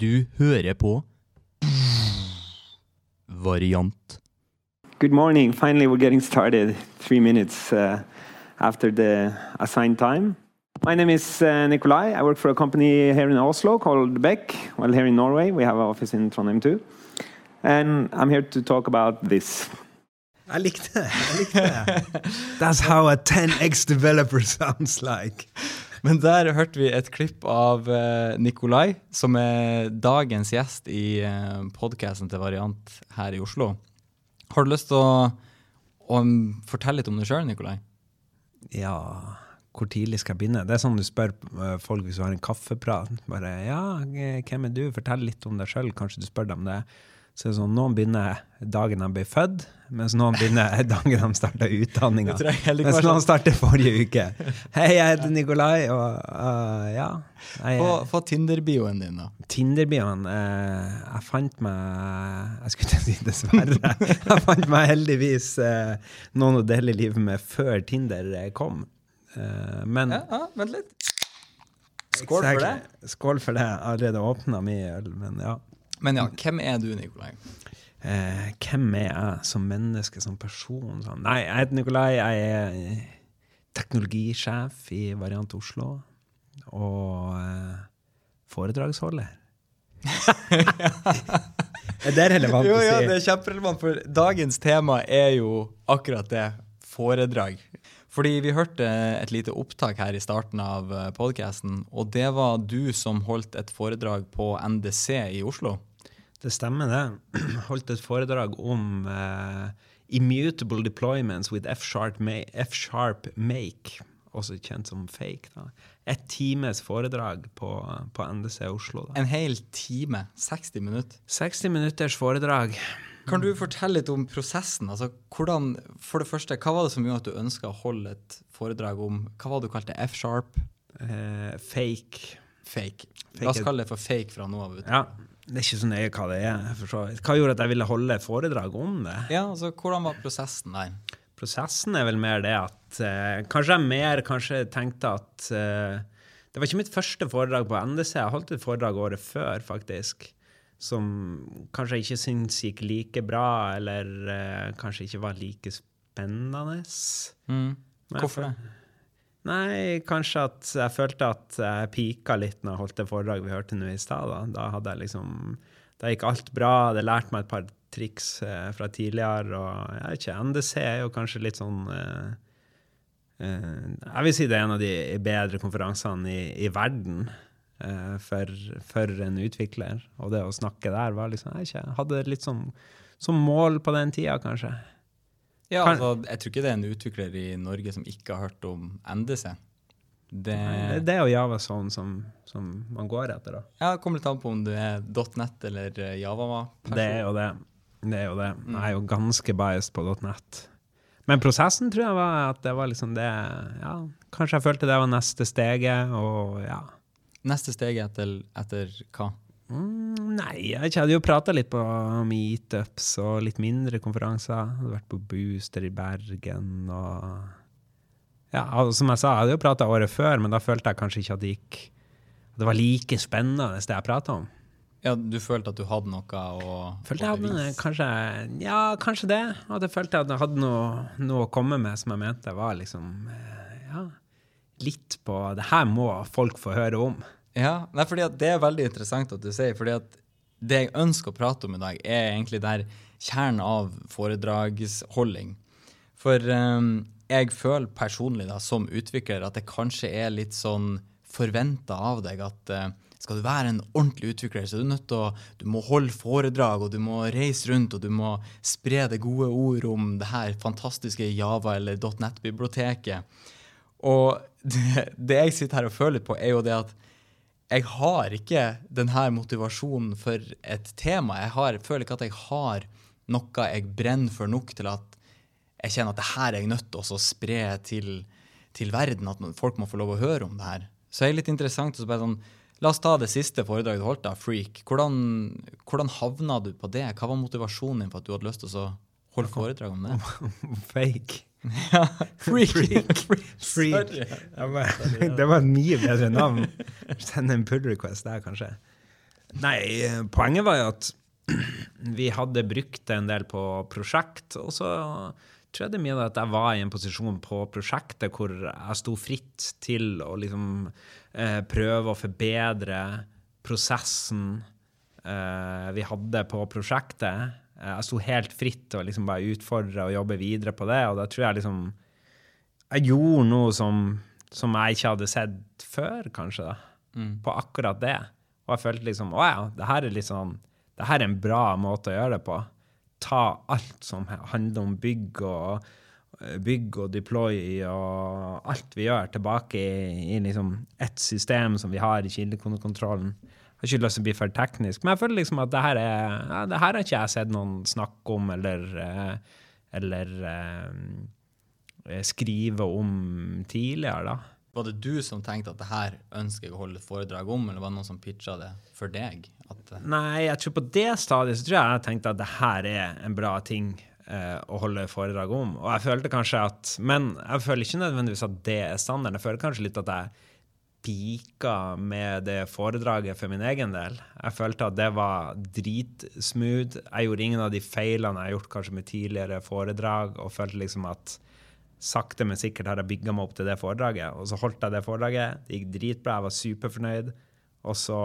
Du hører på Variant. Good morning. Finally, we're getting started three minutes uh, after the assigned time. My name is uh, Nikolai. I work for a company here in Oslo called Beck. Well, here in Norway, we have an office in Trondheim too. And I'm here to talk about this. Jeg likte det. jeg likte det. That's how a 10x developer sounds like. Men der hørte vi et klipp av eh, Nikolai, som er dagens gjest i eh, podkasten til Variant her i Oslo. Har du lyst til å, å fortelle litt om deg sjøl, Nikolai? Ja, hvor tidlig skal jeg begynne? Det er sånn du spør eh, folk hvis du har en kaffeprat. Bare ja, hvem er du? Fortell litt om deg sjøl. Kanskje du spør dem det. Så det er sånn, Noen begynner dagen de ble født, mens noen begynner dagen de starta utdanninga. Det Mens noen sånn. starter forrige uke. Hei, jeg heter Nikolai, og uh, ja jeg, Få, få Tinder-bioen din, da. Tinder-bioen eh, Jeg fant meg Jeg skulle ikke si dessverre. Jeg fant meg heldigvis eh, noen å dele livet med før Tinder eh, kom. Eh, men Ja, ja, vent litt. Skål for det. Skål for det. Jeg har allerede åpna mi øl, men ja. Men ja, hvem er du, Nikolai? Eh, hvem er jeg som menneske, som person? Sånn? Nei, jeg heter Nikolai. Jeg er eh, teknologisjef i Variant Oslo. Og eh, foredragsholder. er det relevant Jo, å si? ja, det er kjemperelevant, for dagens tema er jo akkurat det. Foredrag. Fordi vi hørte et lite opptak her i starten av podkasten, og det var du som holdt et foredrag på NDC i Oslo. Det stemmer, det. Holdt et foredrag om uh, immutable deployments with F-sharp make, også kjent som fake. da. Et times foredrag på, på NDC Oslo. da. En hel time, 60 minutter. 60 minutters foredrag. Kan du fortelle litt om prosessen? Altså, hvordan, for det første, Hva var det som gjorde at du ønska å holde et foredrag om hva var det du kalte F-sharp? Eh, fake. Fake. Fake La oss kalle det for fake fra nå av. Ja, det er ikke så nøye hva det er. Hva gjorde at jeg ville holde foredrag om det? Ja, altså, Hvordan var prosessen der? Prosessen er vel mer det at eh, Kanskje jeg mer kanskje tenkte at eh, Det var ikke mitt første foredrag på NDC. Jeg holdt et foredrag året før, faktisk. Som kanskje ikke syns gikk like bra, eller uh, kanskje ikke var like spennende. Mm. Hvorfor det? Nei, kanskje at jeg følte at jeg pika litt når jeg holdt det foredraget vi hørte nå i stad. Da. da hadde jeg liksom Da gikk alt bra. Jeg hadde lært meg et par triks uh, fra tidligere. Og jeg vet ikke, NDC er jo kanskje litt sånn uh, Jeg vil si det er en av de bedre konferansene i, i verden eh, for, for en utvikler. Og det å snakke der var liksom Jeg ikke, hadde litt som, som mål på den tida, kanskje. Ja, Kan- altså, Jeg tror ikke det er en utvikler i Norge som ikke har hørt om NDC. Det, Det, er jo Javason som, som man går etter, da. ja, det kommer litt an på om du er .net eller eh, Java-person. Det er jo det. Det er jo det. Jeg er jo ganske biased på .net. Men prosessen tror jeg var at det var liksom det Ja, kanskje jeg følte det var neste steget, og ja. Neste steg etter, etter hva? Mm, nei, jeg hadde jo prata litt på meetups og litt mindre konferanser. Jeg hadde vært på Booster i Bergen og Ja, og som jeg sa, jeg hadde jo prata året før, men da følte jeg kanskje ikke at det gikk det var like spennende det jeg prata om. Ja, Du følte at du hadde noe å Følte jeg hadde kanskje Ja, kanskje det. At jeg følte at jeg hadde noe, noe å komme med som jeg mente var liksom eh, litt på Det her må folk få høre om. Ja, nei, fordi Det er veldig interessant at du sier. fordi at Det jeg ønsker å prate om i dag, er egentlig der kjernen av foredragsholding. For um, jeg føler personlig da, som utvikler at det kanskje er litt sånn forventa av deg at uh, skal du være en ordentlig utvikler, så er du nødt til å du må holde foredrag, og du må reise rundt, og du må spre det gode ord om det her fantastiske Java- eller .net-biblioteket. Og det, det jeg sitter her og føler på, er jo det at jeg har ikke denne motivasjonen for et tema. Jeg har, føler ikke at jeg har noe jeg brenner for nok til at jeg kjenner at det her er jeg nødt til å spre til, til verden, at folk må få lov å høre om det her. Så det er litt interessant Så bare sånn, La oss ta det siste foredraget du holdt, da, Freak. Hvordan, hvordan havna du på det? Hva var motivasjonen din for at du hadde lyst til å holde foredrag om det? Fake. Ja, Freak. Freak. Sorry. Det var, det var et mye bedre navn. Send en pull request der, kanskje. Nei, poenget var jo at vi hadde brukt det en del på prosjekt, og så tror jeg det er mye at jeg var i en posisjon på prosjektet hvor jeg sto fritt til å liksom eh, prøve å forbedre prosessen eh, vi hadde på prosjektet. Eh, jeg sto helt fritt og liksom bare utfordra og jobbe videre på det, og da tror jeg liksom Jeg gjorde noe som, som jeg ikke hadde sett før, kanskje, da. Mm. På akkurat det. Og jeg følte liksom Å ja, det her er litt sånn Det her er en bra måte å gjøre det på ta alt som handler om bygg og eh, bygg og deploy og alt vi gjør, tilbake i, i liksom ett system som vi har i kildekontrollen. Jeg har ikke lyst til å bli for teknisk, men jeg føler liksom at det her, er, ja, det her har ikke jeg sett noen snakke om eller, eh, eller eh, skrive om tidligere, da. Var det du som tenkte at det her ønsker jeg å holde et foredrag om, eller var det noen som pitcha det for deg? At, eh, Nei, jeg tror på det stadiet så tror jeg jeg tenkte at det her er en bra ting eh, å holde foredrag om. Og jeg følte kanskje at Men jeg føler ikke nødvendigvis at det er standarden. Jeg føler kanskje litt at jeg pika med det foredraget for min egen del. Jeg følte at det var dritsmooth. Jeg gjorde ingen av de feilene jeg har gjort kanskje med tidligere foredrag, og følte liksom at sakte, men sikkert har jeg bygga meg opp til det foredraget. Og så holdt jeg det foredraget. Det gikk dritbra, jeg var superfornøyd. Og så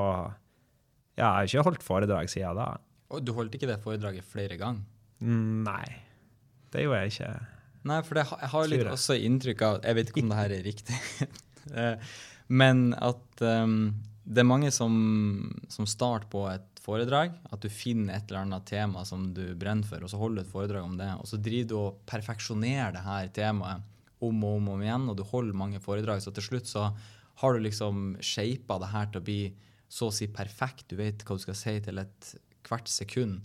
Ja, jeg har ikke holdt foredrag siden da. og du holdt ikke det foredraget flere ganger? Mm, Nei, det gjorde jeg ikke. Nei, for det, jeg har litt også inntrykk av Jeg vet ikke om det her er riktig. Men at um, det er mange som, som starter på et foredrag. At du finner et eller annet tema som du brenner for, og så holder du et foredrag om det. Og så driver du og perfeksjonerer det her temaet om og om og igjen, og du holder mange foredrag. Så til slutt så har du liksom shapa det her til å bli så å si perfekt. Du vet hva du skal si til et hvert sekund.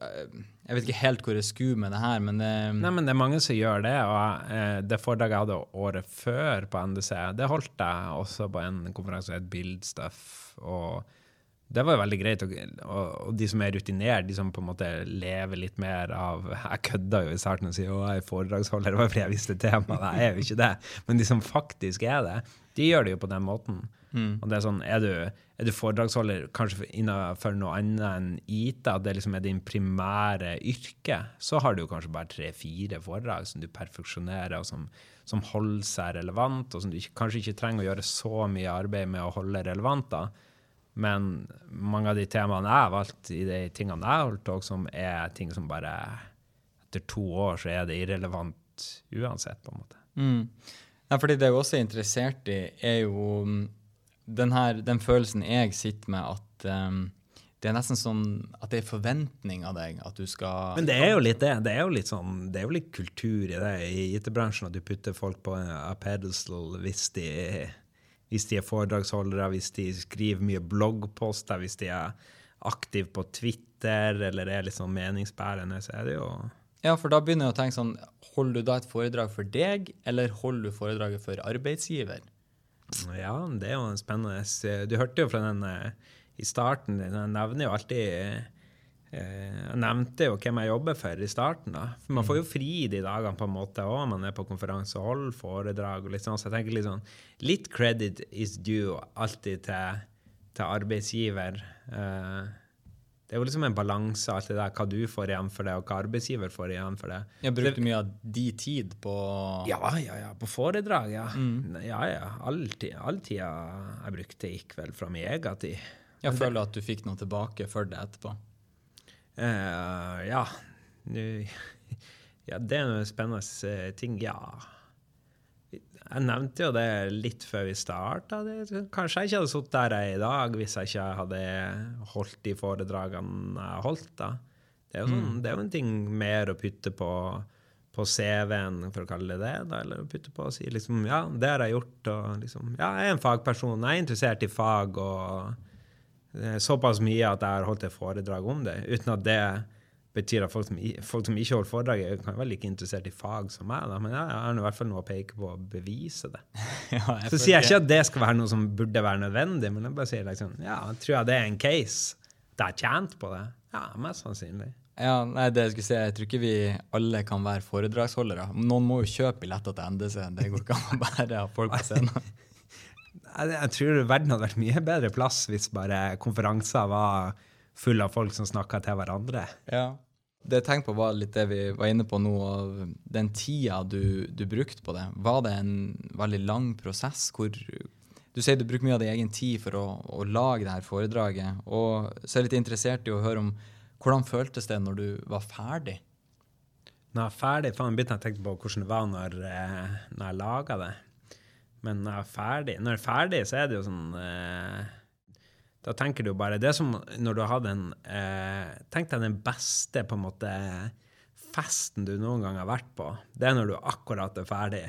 Eh, Jeg vet ikke helt hvor jeg skulle med det her, men det, Nei, men det er mange som gjør det, og eh, det foredraget jeg hadde året før på NDC, det holdt jeg også på en konferanse som het Buildstuff, og det var jo veldig greit, og, og, og de som er rutinert, de som på en måte lever litt mer av Jeg kødda jo i starten og sier å, jeg er foredragsholder, det var fordi jeg visste temaet, jeg er jo ikke det. Men de som faktisk er det, de gjør det jo på den måten. Mm. Og det er sånn, er du, er du foredragsholder kanskje innenfor noe annet enn IT, at det liksom er din primære yrke, så har du kanskje bare tre-fire foredrag som du perfeksjonerer, og som, som holder seg relevant, og som du ikke, kanskje ikke trenger å gjøre så mye arbeid med å holde relevant. da. Men mange av de temaene jeg har valgt i de tingene jeg har holdt òg, som er ting som bare Etter to år så er det irrelevant uansett, på en måte. Mm. Ja, fordi det jeg også er interessert i, er jo den, her, den følelsen jeg sitter med at um, det er nesten sånn at det er forventning av deg at du skal Men det er jo litt det. Det er jo litt sånn, det er jo litt kultur i det i IT-bransjen, at du putter folk på en a pedestal hvis de, hvis de er foredragsholdere, hvis de skriver mye bloggposter, hvis de er aktive på Twitter eller er litt sånn meningsbærende, så er det jo Ja, for da begynner jeg å tenke sånn Holder du da et foredrag for deg, eller holder du foredraget for arbeidsgiver? Ja, det er jo en spennende Du hørte jo fra den eh, i starten. Jeg nevner jo alltid eh, Jeg nevnte jo hvem jeg jobber for i starten. da. For Man får jo fri de dagene på en måte òg. Man er på konferanse og holder foredrag. og litt sånn, Så jeg tenker litt sånn Litt credit is due alltid til, til arbeidsgiver. Eh, det er jo liksom en balanse, alt det der, hva du får igjen for det, og hva arbeidsgiver får igjen for det. Jeg brukte mye av de tid på Ja, ja, ja. På foredrag, ja. Ja, ja. All, all tida jeg brukte, gikk vel fra min egen tid. Jeg føler at du fikk noe tilbake for det etterpå. Uh, ja. Nu- ja, det er noen spennende eh, ting, ja. Jeg nevnte jo det litt før vi starta. Kanskje jeg ikke hadde sittet der jeg er i dag hvis jeg ikke hadde holdt de foredragene jeg holdt. da. Det er jo, sånn, det er jo en ting mer å putte på, på CV-en, for å kalle det det. da, Eller å putte på og si liksom Ja, det har jeg gjort. og liksom, Ja, jeg er en fagperson. Jeg er interessert i fag. og eh, Såpass mye at jeg har holdt et foredrag om det, uten at det betyr at folk som, folk som ikke holder foredrag, er kan være like interessert i fag som meg. Da. Men jeg har i hvert fall noe å peke på å bevise det. Ja, Så sier jeg ikke at det skal være noe som burde være nødvendig, men jeg bare sier liksom, ja, tror jeg det er en case. Det er tjent på det. Ja, mest sannsynlig. Ja, nei, det jeg skulle si, jeg tror ikke vi alle kan være foredragsholdere. Noen må jo kjøpe billetter til NDC. Det går ikke an å bare ha folk på scenen. jeg tror verden hadde vært mye bedre plass hvis bare konferanser var full av folk som snakka til hverandre. Ja. Det jeg tenkte på var litt det vi var inne på nå, den tida du, du brukte på det. Var det en veldig lang prosess hvor Du sier du bruker mye av din egen tid for å, å lage det her foredraget. Og så er jeg litt interessert i å høre om hvordan føltes det når du var ferdig? Når jeg er ferdig, faen, begynte jeg å tenke på hvordan det var når, eh, når jeg laga det. Men når jeg er ferdig, når jeg er ferdig så er det jo sånn eh, Da tenker du bare Det er som når du har hatt en eh, Tenk deg den beste på en måte festen du noen gang har vært på. Det er når du akkurat er ferdig.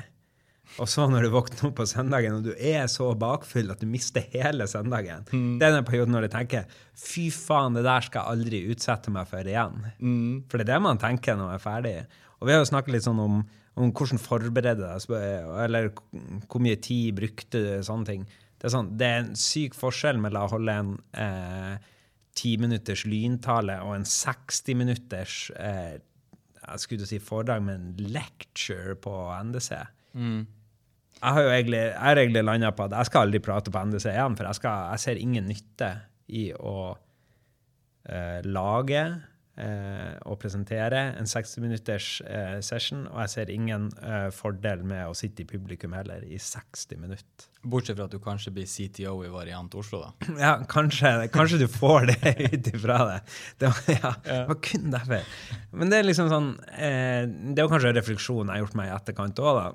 Og så når du våkner opp på søndagen og du er så bakfull at du mister hele søndagen. Det er den perioden når du tenker fy faen, det der skal jeg aldri utsette meg for igjen. For det er det man tenker når man er ferdig. Og vi har jo snakket litt sånn om, om hvordan forberede deg, eller hvor mye tid brukte du, sånne ting. Det er, sånn, det er en syk forskjell mellom å holde en eh, minutters lyntale og en 60 minutters eh, jeg skulle si foredrag, men lecture på NDC. Mm jeg har jo egentlig, jeg egentlig landa på at jeg skal aldri prate på NDC igjen, for jeg, skal, jeg ser ingen nytte i å eh, lage eh, og presentere en 60 minutters eh, session, og jeg ser ingen eh, fordel med å sitte i publikum heller i 60 minutter. Bortsett fra at du kanskje blir CTO i Variant Oslo, da. Ja, kanskje, kanskje du får det ut ifra det. Det var, ja, det var kun derfor. Men det er liksom sånn eh, Det er kanskje en refleksjon jeg har gjort meg i etterkant òg, da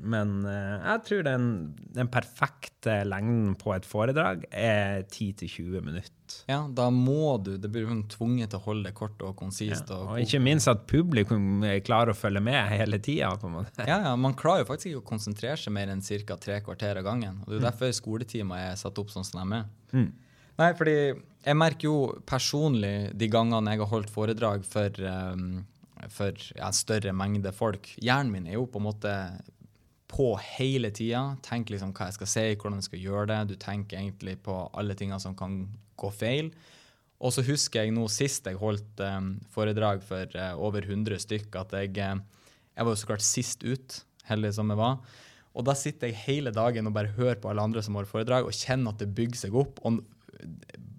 men uh, jeg tror den, den, perfekte lengden på et foredrag er 10-20 minutter. Ja, da må du. Det blir tvunget til å holde det kort og konsist. Ja, og, og, ikke minst at publikum klarer å følge med hele tida. ja, ja, man klarer jo faktisk ikke å konsentrere seg mer enn ca. tre kvarter av gangen. Og Det er jo mm. derfor skoletimer er satt opp sånn som de er. Mm. Nei, fordi jeg merker jo personlig de gangene jeg har holdt foredrag for, um, for ja, større mengde folk Hjernen min er jo på en måte på hele tida. Tenk liksom hva jeg skal si, hvordan jeg skal gjøre det. Du tenker egentlig på alle tingene som kan gå feil. Og så husker jeg nå sist jeg holdt um, foredrag for uh, over 100 stykk, at jeg, uh, jeg var jo så klart sist ut, heldig som jeg var. Og da sitter jeg hele dagen og bare hører på alle andre som holder foredrag, og kjenner at det bygger seg opp. Og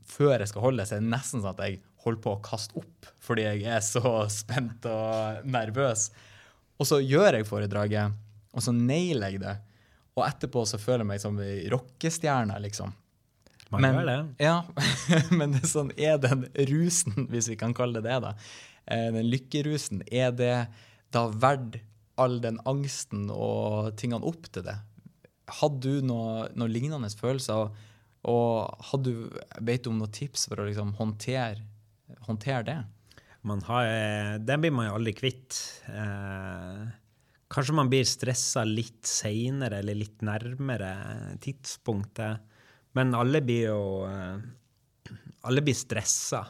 før jeg skal holde, så er det nesten sånn at jeg holder på å kaste opp fordi jeg er så spent og nervøs. Og så gjør jeg foredraget og så nailer jeg det. Og etterpå så føler jeg meg som ei rockestjerne, liksom. Man men, gjør det. Ja, men det sånn, er den rusen, hvis vi kan kalle det det, da, eh, den lykkerusen, er det da verdt all den angsten og tingene opp til det? Hadde du noen noe lignende følelser, og hadde du, vet du om noen tips for å liksom håndtere, håndtere det? Man har, eh, den blir man jo aldri kvitt. Eh, Kanskje man blir stressa litt seinere eller litt nærmere tidspunktet. Men alle blir jo eh, Alle blir stressa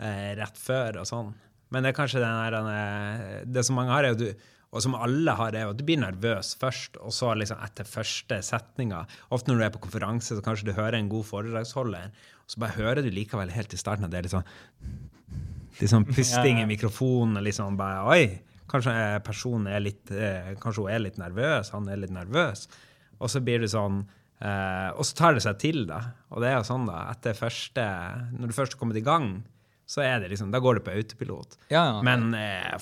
eh, rett før og sånn. Men det er kanskje den der, eh, Det som mange har, er jo du og som alle har, er at du blir nervøs først, og så liksom etter første setninga. Ofte når du er på konferanse, så kanskje du hører en god foredragsholder, og så bare hører du likevel helt i starten at det er litt sånn litt sånn pusting i mikrofonen. og liksom bare, Oi, Kanskje personen er litt, eh, kanskje hun er litt nervøs, han er litt nervøs. Og så blir det sånn eh, Og så tar det seg til, da. Og det er jo sånn, da. Etter første Når du først har kommet i gang, så er det liksom Da går det på autopilot. Ja, ja. Men eh,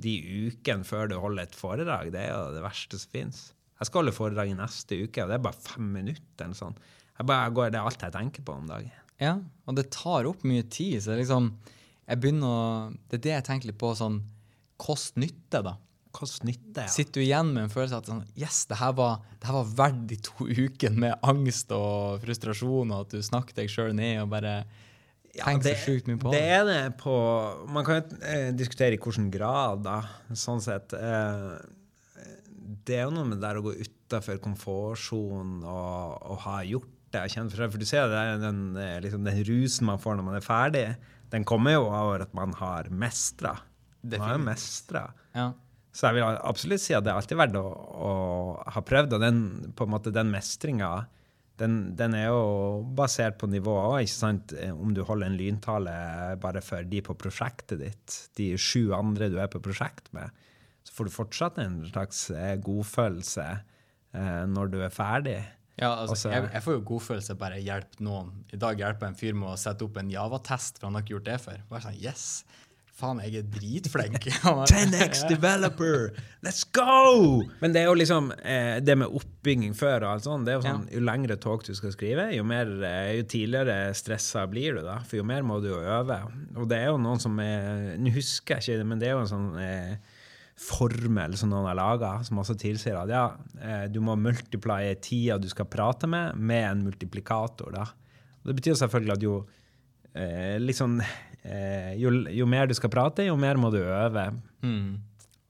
de ukene før du holder et foredrag, det er jo det verste som fins. Jeg skal holde foredrag i neste uke, og det er bare fem minutter. eller sånn. Jeg bare, går, det er alt jeg tenker på om dagen. Ja, og det tar opp mye tid. så liksom, jeg begynner å, Det er det jeg tenker litt på. sånn, kost-nytte, da. Kost-nytte, ja. Sitter du igjen med en følelse av at sånn, yes, det her, var, det her var verdt de to ukene med angst og frustrasjon, og at du snakket deg sjøl ned og bare ja, tenkte så sjukt mye på det. Det er det på Man kan jo eh, diskutere i hvilken grad, da, sånn sett. Eh, det er jo noe med det der å gå utafor komfortsonen og, og, ha gjort det. Kjent for, for du ser det, den, eh, liksom, den rusen man får når man er ferdig, den kommer jo av at man har mestra. Man har jo mestra. Ja. Så jeg vil absolutt si at det er alltid verdt å, å ha prøvd. Og den, på en måte, den mestringa den, den, er jo basert på nivået òg, ikke sant. Om du holder en lyntale bare for de på prosjektet ditt, de sju andre du er på prosjekt med, så får du fortsatt en slags eh, godfølelse eh, når du er ferdig. Ja, altså, Også, jeg, jeg får jo godfølelse bare hjelpe noen. I dag hjelper jeg en fyr med å sette opp en Java-test, for han har ikke gjort det før. Bare sånn, yes, faen, jeg er dritflink. 10x developer! Let's go! Men det er jo liksom eh, det med oppbygging før og alt sånt, det er jo sånn, jo lengre talk du skal skrive, jo, mer, eh, jo tidligere stressa blir du da, for jo mer må du jo øve. Og det er jo noen som er, nå husker jeg ikke det, men det er jo en sånn eh, formel som noen har laga, som også tilsier at ja, eh, du må multiplye tida du skal prate med, med en multiplikator. da. Og det betyr selvfølgelig at jo eh, liksom, eh, jo, jo mer du skal prate, jo mer må du øve. Mm.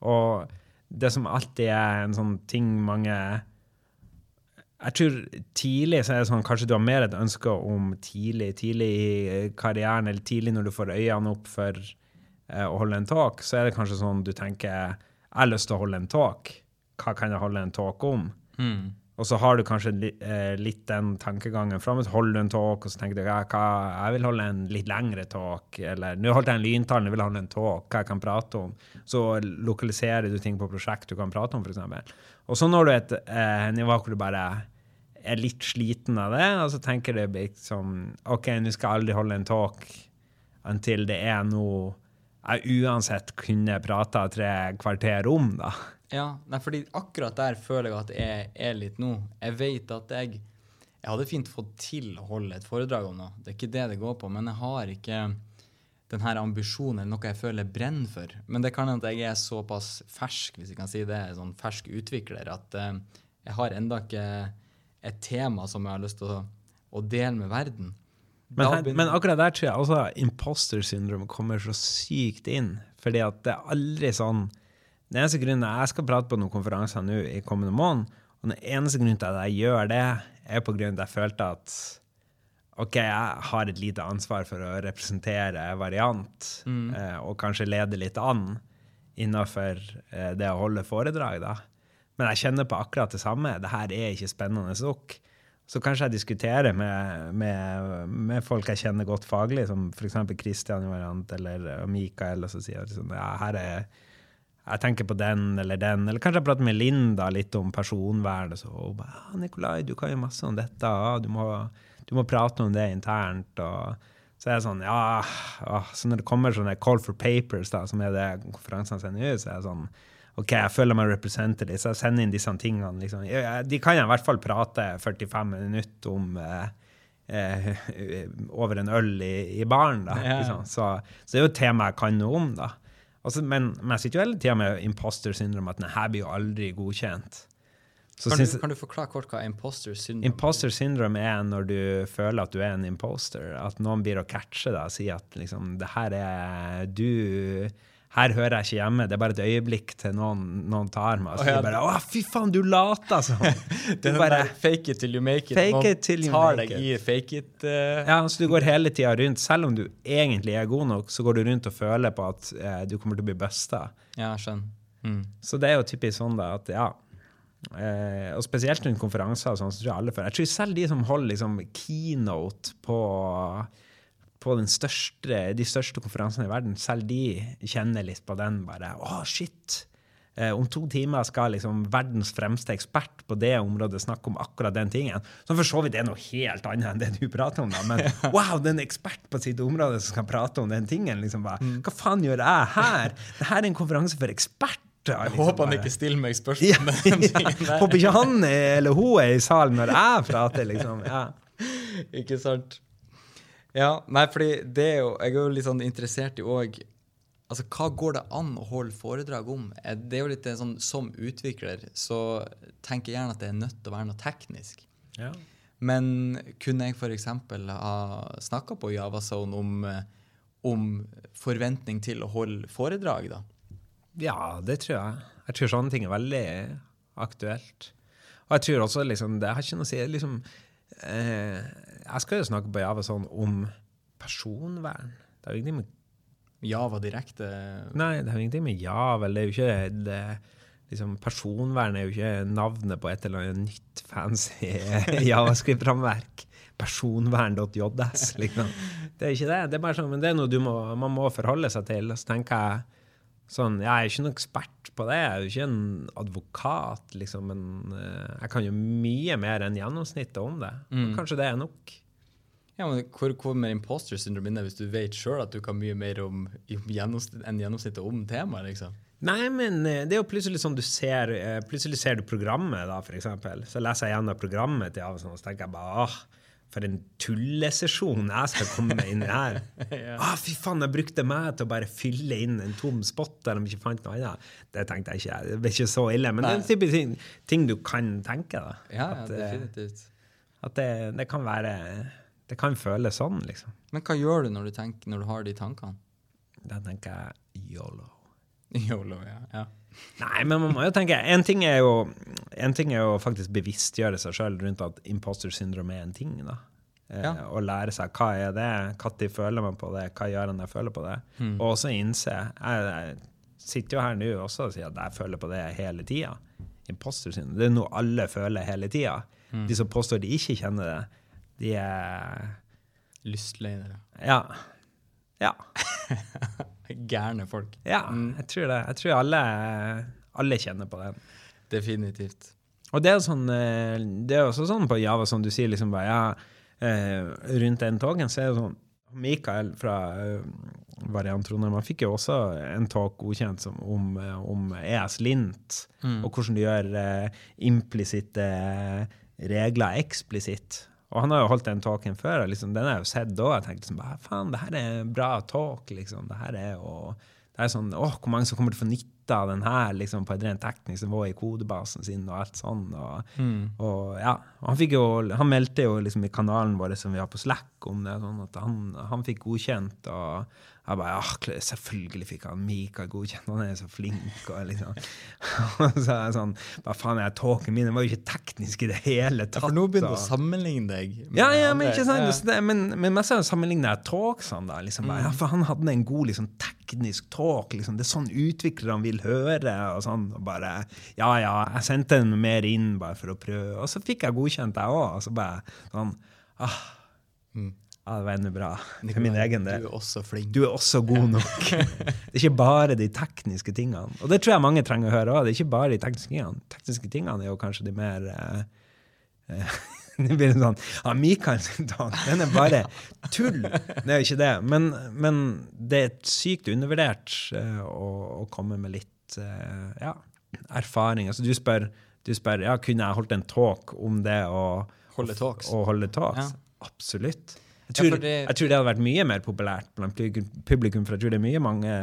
Og det som alltid er en sånn ting mange Jeg tror tidlig så er det sånn kanskje du har mer et ønske om tidlig, tidlig i karrieren, eller tidlig når du får øynene opp for eh, å holde en talk, så er det kanskje sånn du tenker Jeg har lyst til å holde en talk. Hva kan jeg holde en talk om? Mm. Og så har du kanskje eh, litt den tankegangen framme. Holder du en talk, og så tenker du hva, jeg vil holde en litt lengre talk. Eller nå holdt jeg en lyntall, jeg vil holde en talk, hva jeg kan prate om. Så lokaliserer du ting på prosjekt du kan prate om, f.eks. Og så når du et eh, nivå hvor du bare er litt sliten av det, og så tenker du liksom OK, nå skal jeg aldri holde en talk inntil det er noe jeg uansett kunne prata tre kvarter om, da. Ja, nei, fordi akkurat der føler jeg at jeg er litt nå. Jeg vet at jeg Jeg hadde fint fått til å holde et foredrag om noe, det er ikke det det går på, men jeg har ikke den her ambisjonen eller noe jeg føler jeg brenner for. Men det kan hende at jeg er såpass fersk, hvis jeg kan si det, sånn fersk utvikler, at uh, jeg har enda ikke et tema som jeg har lyst til å, å dele med verden. Men, her, men akkurat der tror jeg altså imposter syndrome kommer så sykt inn. Fordi at det er aldri sånn Den eneste grunnen Jeg skal prate på noen konferanser nå i kommende måned, og den eneste grunnen til at jeg gjør det, er på grunn av at jeg følte at OK, jeg har et lite ansvar for å representere variant, eh, og kanskje lede litt an innafor eh, det å holde foredrag, da. Men jeg kjenner på akkurat det samme. Det her er ikke spennende nok. Så kanskje jeg diskuterer med, med, med folk jeg kjenner godt faglig, som f.eks. Christian variant eller Mikael, og så sier jeg liksom, ja, her er jeg tenker på den eller den. Eller kanskje jeg prater med Linda litt om personvern. Og så og bare, ja, 'Nikolai, du kan jo masse om dette. Du, må, du må prate om det internt.' og så er jeg sånn, ja, ah, Så når det kommer sånne call for papers, da, som er det konferansene sender ut, så er jeg sånn OK, jeg føler meg represented, så jeg sender inn disse tingene. Liksom. De kan jeg i hvert fall prate 45 minutter om eh, eh, over en øl i, i baren. da, Ja. liksom. så, så det er jo et tema jeg kan noe om. da. Altså, men, men jeg sitter jo hele tida med imposter syndrom, at denne blir jo aldri godkjent. Så Kan du, kan du forklare kort hva imposter syndrome Imposter syndrome er når du føler at du er en imposter. At noen blir å catche deg og si at liksom, det her er du Her hører jeg ikke hjemme. Det er bare et øyeblikk til noen, noen tar meg. Og så ja. bare 'Å, fy faen, du later som!' Det er bare, der, fake it till you make it. Fake it till you tar make deg i fake it. Uh... ja, så du går hele tida rundt. Selv om du egentlig er god nok, så går du rundt og føler på at eh, du kommer til å bli busta. ja skjønner. Mm. Så det er jo typisk sånn da, at ja eh, Og spesielt rundt konferanser, og sånn, så tror jeg alle får Jeg tror selv de som holder liksom keynote på, på den største, de største konferansene i verden, selv de kjenner litt på den. bare, Å, shit! Eh, om to timer skal liksom verdens fremste ekspert på det området snakke om akkurat den tingen. Som for så vidt er noe helt annet enn det du prater om. da, Men wow, det er en ekspert på sitt område som skal prate om den tingen. liksom bare, Hva faen gjør jeg her? Dette er en konferanse for eksperter. Jeg liksom håper han ikke stiller meg spørsmål Ja, ja. Håper ikke han er- eller hun er i salen når jeg prater, liksom. Ja. Ikke sant? Ja, nei, fordi det er jo Jeg er jo litt sånn interessert i òg Altså, hva går det an å holde foredrag om? Eh, Det er jo litt sånn Som utvikler så tenker jeg gjerne at det er nødt til å være noe teknisk. Ja. Men kunne jeg f.eks. ha snakka på Javazone om, eh, om forventning til å holde foredrag, da? ja, det tror jeg. Jeg tror sånne ting er veldig aktuelt. Og jeg tror også liksom, Det har ikke noe å si liksom, eh, Jeg skal jo snakke på Java sånn om personvern. Det har jo ingenting med Java direkte Nei, det har ingenting med Java det er jo ikke det, liksom, Personvern er jo ikke navnet på et eller annet nytt fancy javascript-rammeverk. Personvern.js, liksom. Det er ikke det. Det er bare sånn, men det er noe du må, man må forholde seg til. Så tenker jeg Sånn, Jeg er ikke noen ekspert på det, jeg er jo ikke en advokat, liksom, men eh, jeg kan jo mye mer enn gjennomsnittet om det. Mm. kanskje det er nok. Ja, men Hvor kommer imposter syndrome inn hvis du vet sjøl at du kan mye mer om, om gjennomsnitt, enn gjennomsnittet om temaet? liksom? Nei, men eh, det er jo plutselig sånn du ser eh, Plutselig ser du programmet, da, eksempel. Så leser jeg gjennom programmet til Avison, og så tenker jeg bare åh, for en tullesesjon jeg skal komme inn i her. ah, fy faen, jeg brukte meg til å bare fylle inn en tom spot der de ikke fant noe annet. Det tenkte jeg ikke. Det ble ikke så ille. Men det er en type ting, ting du kan tenke, da. Ja, ja, at, ja, definitivt. at det, det kan være Det kan føles sånn, liksom. Men hva gjør du når du, tenker, når du har de tankene? Da tenker jeg yolo. Yolo, ja. ja. Nei, men man må jo tenke En ting er jo, en ting er jo faktisk bevisstgjøre seg sjøl rundt at imposter syndrom er en ting. da. Eh, Ja. Og lære seg hva er det, når føler man på det, hva gjør når jeg føler på det. Og også innse jeg, jeg sitter jo her nå også og sier at jeg føler på det hele tida. Imposter syndrom, Det er noe alle føler hele tida. De som påstår de ikke kjenner det, de er Lystløgnere. Ja. Ja. Gærne folk. ja jeg tror det. Jeg tror alle, alle kjenner på det. Definitivt. Og det er, sånn, eh, det er også sånn på Java, som du sier, liksom bare, ja, eh, rundt den togen, så er det sånn Mikael fra eh, Variant Trondheim han fikk jo også en talk godkjent som, om, om ES Lint, og hvordan du gjør implisitte regler eksplisitt. Og han har jo holdt den talken før, og liksom, den har jeg jo sett da. Jeg tenkte liksom, faen, det her er en bra talk, liksom. Det her er jo det er sånn, åh, Hvor mange som kommer til å få nytte av den her liksom, på et rent teknisk nivå i kodebasen sin og alt sånn. Og, og ja, han, fikk jo, han meldte jo liksom i kanalen vår som vi har på Slack om det, sånn at han, han fikk godkjent. og jeg bare, ja, Selvfølgelig fikk han Mikael godkjent, han er så flink. Og liksom. Og så er jeg sånn Hva faen, er talken min den var jo ikke teknisk i det hele tatt. For nå begynner du å sammenligne deg med ja, ja, men ikke sant? Ja. Det, men, men mest sammenligner jeg talksene. da, liksom Mm. ja, For han hadde en god liksom, teknisk talk. liksom, Det er sånn utviklerne vil høre. og sånn, og bare, Ja, ja, jeg sendte den mer inn bare for å prøve. Og så fikk jeg godkjent, jeg òg. Og så bare sånn ah, ja, Det var enda bra. For min egen del. Du er også flink. Du er også god nok. det er ikke bare de tekniske tingene. Og det tror jeg mange trenger å høre òg. Det er ikke bare de tekniske tingene. Tekniske tingene er jo kanskje de mer eh, eh, Det blir sånn Ja, Mikael sin dag, den er bare tull! Det er jo ikke det. Men, men det er sykt undervurdert eh, å, å komme med litt eh, ja, erfaring. Altså, du spør, du spør ja, kunne jeg holdt en talk om det å Holde talks. å holde talks. Ja. Absolutt. Jeg tror, ja, det- jeg tror det hadde vært mye mer populært blant publikum, for jeg tror det er mye, mange,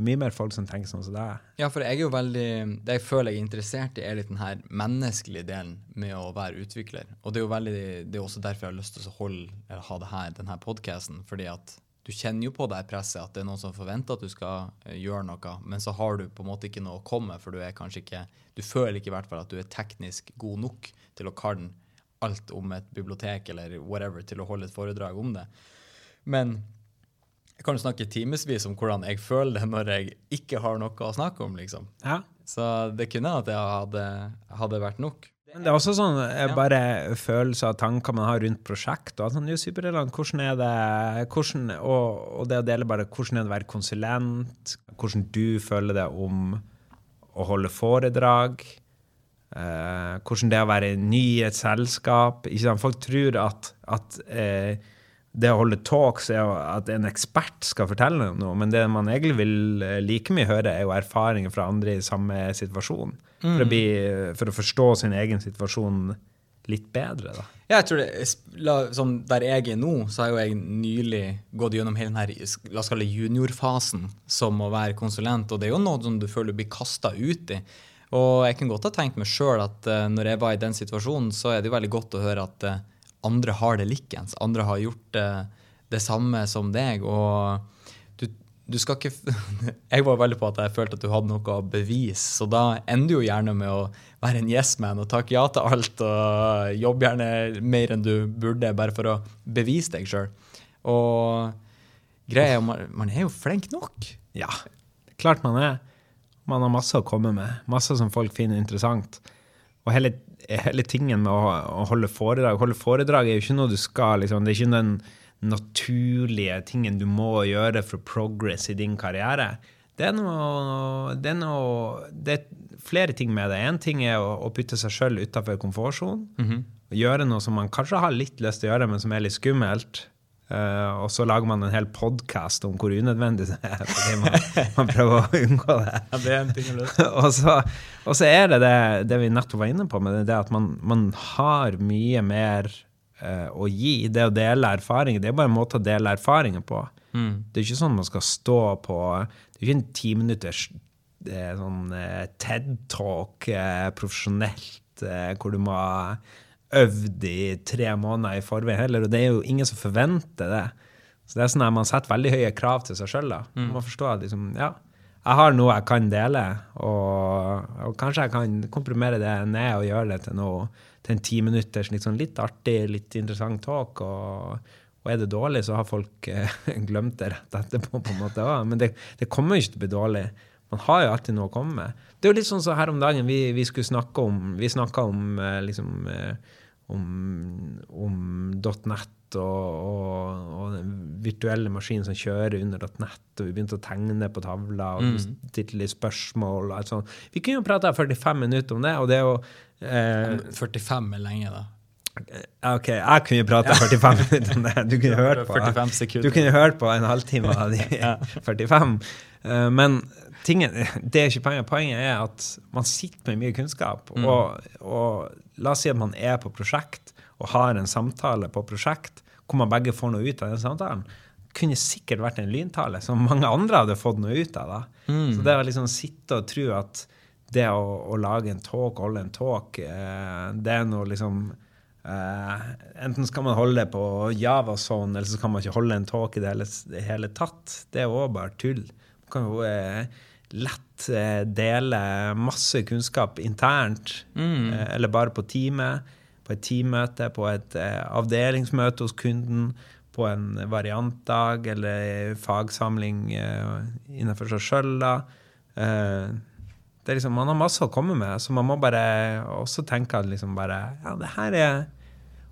mye mer folk som tenker sånn som deg. Ja, for jeg er jo veldig Det jeg føler jeg er interessert i, er litt den her menneskelige delen med å være utvikler. Og det er jo veldig, det er også derfor jeg har lyst til å holde, eller ha det her, denne podkasten. Fordi at du kjenner jo på det presset, at det er noen som forventer at du skal eh, gjøre noe, men så har du på en måte ikke noe å komme med, for du er kanskje ikke Du føler ikke i hvert fall at du er teknisk god nok til å kan alt om et bibliotek eller whatever til å holde et foredrag om det. Men jeg kan jo snakke timevis om hvordan jeg føler det når jeg ikke har noe å snakke om, liksom. Ja. Så det kunne at jeg hadde, hadde vært nok. Men det er også sånn Ja. bare følelser og tanker man har rundt prosjekt. og sånn, det jo superrelevant. Hvordan er det hvordan, og, og det å dele bare hvordan er det å være konsulent, hvordan du føler det om å holde foredrag. Eh, hvordan det er å være ny i et selskap. Folk tror at, at uh, det å holde talks er at en ekspert skal fortelle noe, men det man egentlig vil eh, like mye høre, er jo erfaringer fra andre i samme situasjon. For, å, bli, for å forstå sin egen situasjon litt bedre, da. Ja, jeg tror det, la, sånn, Der jeg er nå, så har jo jeg nylig gått gjennom hele den her, la oss kalle juniorfasen som å være konsulent, og det er jo noe som du føler du blir kasta ut i. Og jeg kan godt ha tenkt meg sjøl at uh, når jeg var i den situasjonen, så er det jo veldig godt å høre at uh, andre har det likens. Andre har gjort uh, det samme som deg. Og du, du skal ikke Jeg var veldig på at jeg følte at du hadde noe å bevise, så da ender du jo gjerne med å være en yes man og takke ja til alt og jobbe gjerne mer enn du burde, bare for å bevise deg sjøl. Og greia er jo, man, man er jo flink nok. Ja, klart man er. Man har masse å komme med. Masse som folk finner interessant. Og hele, hele tingen med å, å holde foredrag Holde foredrag er jo ikke noe du skal liksom, Det er ikke den naturlige tingen du må gjøre for progress i din karriere. det er noe Det er noe Det er flere ting med det. Én ting er å, å putte seg sjøl utafor komfortsonen. Mhm. Gjøre noe som man kanskje har litt lyst til å gjøre, men som er litt skummelt. Eh, og så lager man en hel podkast om hvor unødvendig det er, fordi man, man prøver å unngå det. Ja, det er en ting å løse. og, så, og så er det det, det vi nettopp var inne på, med det at man, man har mye mer uh, å gi. Det å dele erfaringer, det er bare en måte å dele erfaringer på. Mm. Det er ikke sånn man skal stå på Det er ikke en timinutters eh, sånn uh, TED-talk profesjonelt hvor du må øvd i tre måneder i forveien heller, og det er jo ingen som forventer det. Så det er sånn at man setter veldig høye krav til seg sjøl. Man må forstå at liksom, ja, jeg har noe jeg kan dele, og, og kanskje jeg kan komprimere det ned og gjøre det til noe til en timinutters litt, sånn litt artig, litt interessant talk. og og er det dårlig, så har folk eh, glemt det rett etterpå. på en måte også. Men det, det kommer jo ikke til å bli dårlig. Man har jo alltid noe å komme med. Det er jo litt sånn som her om dagen vi, vi skulle snakke om Vi snakka om eh, liksom eh, om, om .net og, og, og den virtuelle maskinen som kjører under .net, og vi begynte å tegne på tavla og Mm. stilte litt spørsmål. og alt sånt. Vi kunne jo prata 45 minutter om det, og det er jo eh, 45 er lenge, da. OK, jeg kunne prata 45 minutter om det. Du kunne hørt på, 45 du kunne hørt på en halvtime av de 45. Eh, Men tingen, det er ikke poenget. Poenget er at man sitter med mye kunnskap. Mm. Og, og la oss si at man er på prosjekt og har en samtale på prosjekt hvor man begge får noe ut av den samtalen. Kunne sikkert vært en lyntale som mange andre hadde fått noe ut av. da. Mm. Så det å liksom sitte og tro at det å, å lage en talk, holde en talk, eh, det er noe liksom eh, Enten skal man holde det på Javason, eller så kan man ikke holde en talk i det hele, det hele tatt. Det er òg bare tull. Kan jo eh, lett eh, dele masse kunnskap internt, Mm. eh, eller bare på teamet. På et teammøte, på et avdelingsmøte hos kunden, på en variantdag eller fagsamling innenfor seg sjøl. Det liksom, man har masse å komme med, så man må bare også tenke at liksom bare Ja, det her er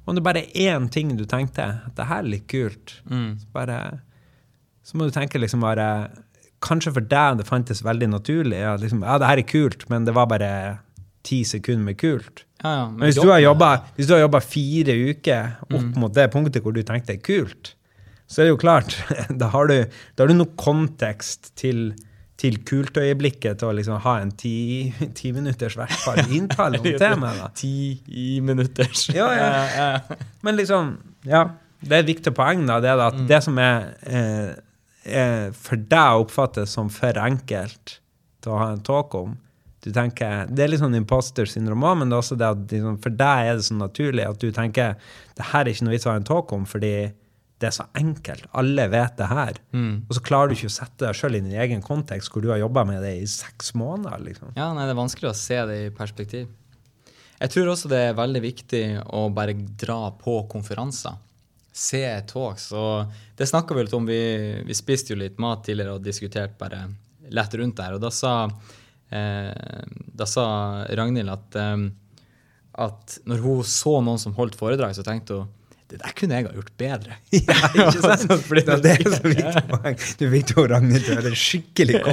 Om det bare er én ting du tenkte, at det her er litt kult, Mm. så bare Så må du tenke liksom bare Kanskje for deg det fantes veldig naturlig. Ja, liksom, ja, det her er kult, men det var bare ti sekunder med kult. Ja, ja, Men hvis du har jobba, hvis du har jobba fire uker opp mot det punktet hvor du tenkte det er kult, så er det jo klart Da har du, da har du noe kontekst til, til kultøyeblikket til å liksom ha en ti, ti minutters hvert fall inntale om temaet. da. Ti minutters. Ja, ja. Men liksom, ja. Det er et viktig poeng, da. Det er at det som er, eh, er for deg oppfattes som for enkelt til å ha en talk om du tenker, Det er litt sånn imposter syndrom òg, men det er også det at liksom, for deg er det så naturlig at du tenker det her er ikke noe vits å ha en talk om, fordi det er så enkelt. Alle vet det her. Mm. Og så klarer du ikke å sette deg sjøl i din egen kontekst, hvor du har jobba med det i seks måneder. liksom. Ja, nei, det er vanskelig å se det i perspektiv. Jeg tror også det er veldig viktig å bare dra på konferanser. Se talks. Og det snakka vi litt om. Vi, vi spiste jo litt mat tidligere og diskuterte bare lett rundt der. Og da sa, eh, da sa Ragnhild at, eh, at når hun så noen som holdt foredrag, så tenkte hun det der kunne jeg ha gjort bedre. Ja, ikke sant? Altså, fordi det, det er så viktig poeng. Du vet jo Ragnhild du er en skikkelig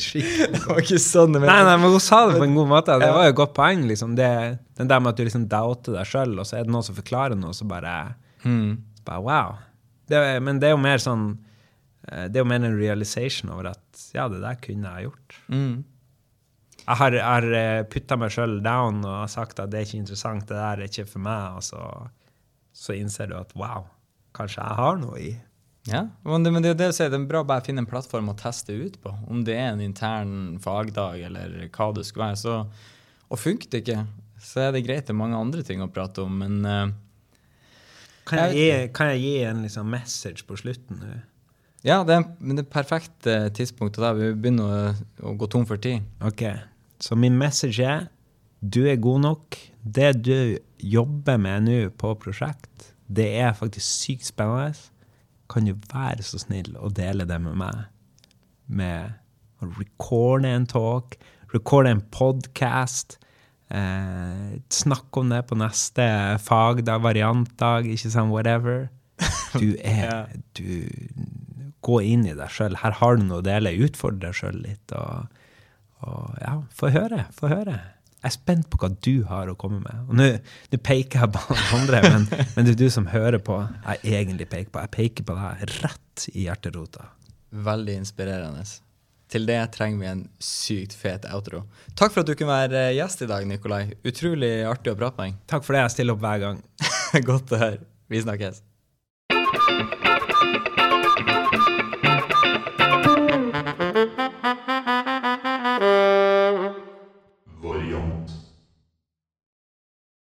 skikkelig Det var ikke sånn det Nei, nei, men hun sa det på en god måte. Det var jo et godt poeng. liksom. Det, den der med at du liksom doubter deg sjøl, og så er det noen som forklarer noe, så bare, Mm. så bare wow. Det, men det er jo mer sånn eh, Det er jo mer en realization over at ja, det der kunne jeg ha gjort. Mm. Jeg har, jeg har putta meg sjøl down og sagt at det er ikke interessant, det der er ikke for meg, og så, så innser du at wow, kanskje jeg har noe i. Ja, men det, men det, det, det er bra å bare finne en plattform å teste ut på. Om det er en intern fagdag eller hva det skulle være. Så, og funker det ikke, så er det greit. Det er mange andre ting å prate om, men uh, Kan jeg, gi, kan jeg gi en liksom message på slutten nå? ja, det er, men det er perfekt eh, tidspunkt da vi begynner å, å gå tom for tid. Ok, så min message er du er god nok. Det du jobber med nå på prosjekt, det er faktisk sykt spennende. Kan du være så snill å dele det med meg? Med å recorde en talk, recorde en podcast, eh, snakke om det på neste fagdag, variantdag, ikke sant, whatever. Du er Du gå inn i deg sjøl. Her har du noe å dele. Utfordre deg sjøl litt. Og, og ja, få høre. Få høre. Jeg er spent på hva du har å komme med. Og Nå peker jeg på andre, men, men det er du som hører på, jeg egentlig peker på. Jeg peker på deg rett i hjerterota. Veldig inspirerende. Til det trenger vi en sykt fet outro. Takk for at du kunne være gjest i dag, Nikolai. Utrolig artig å prate med deg. Takk for det. Jeg stiller opp hver gang. Godt å høre. Vi snakkes.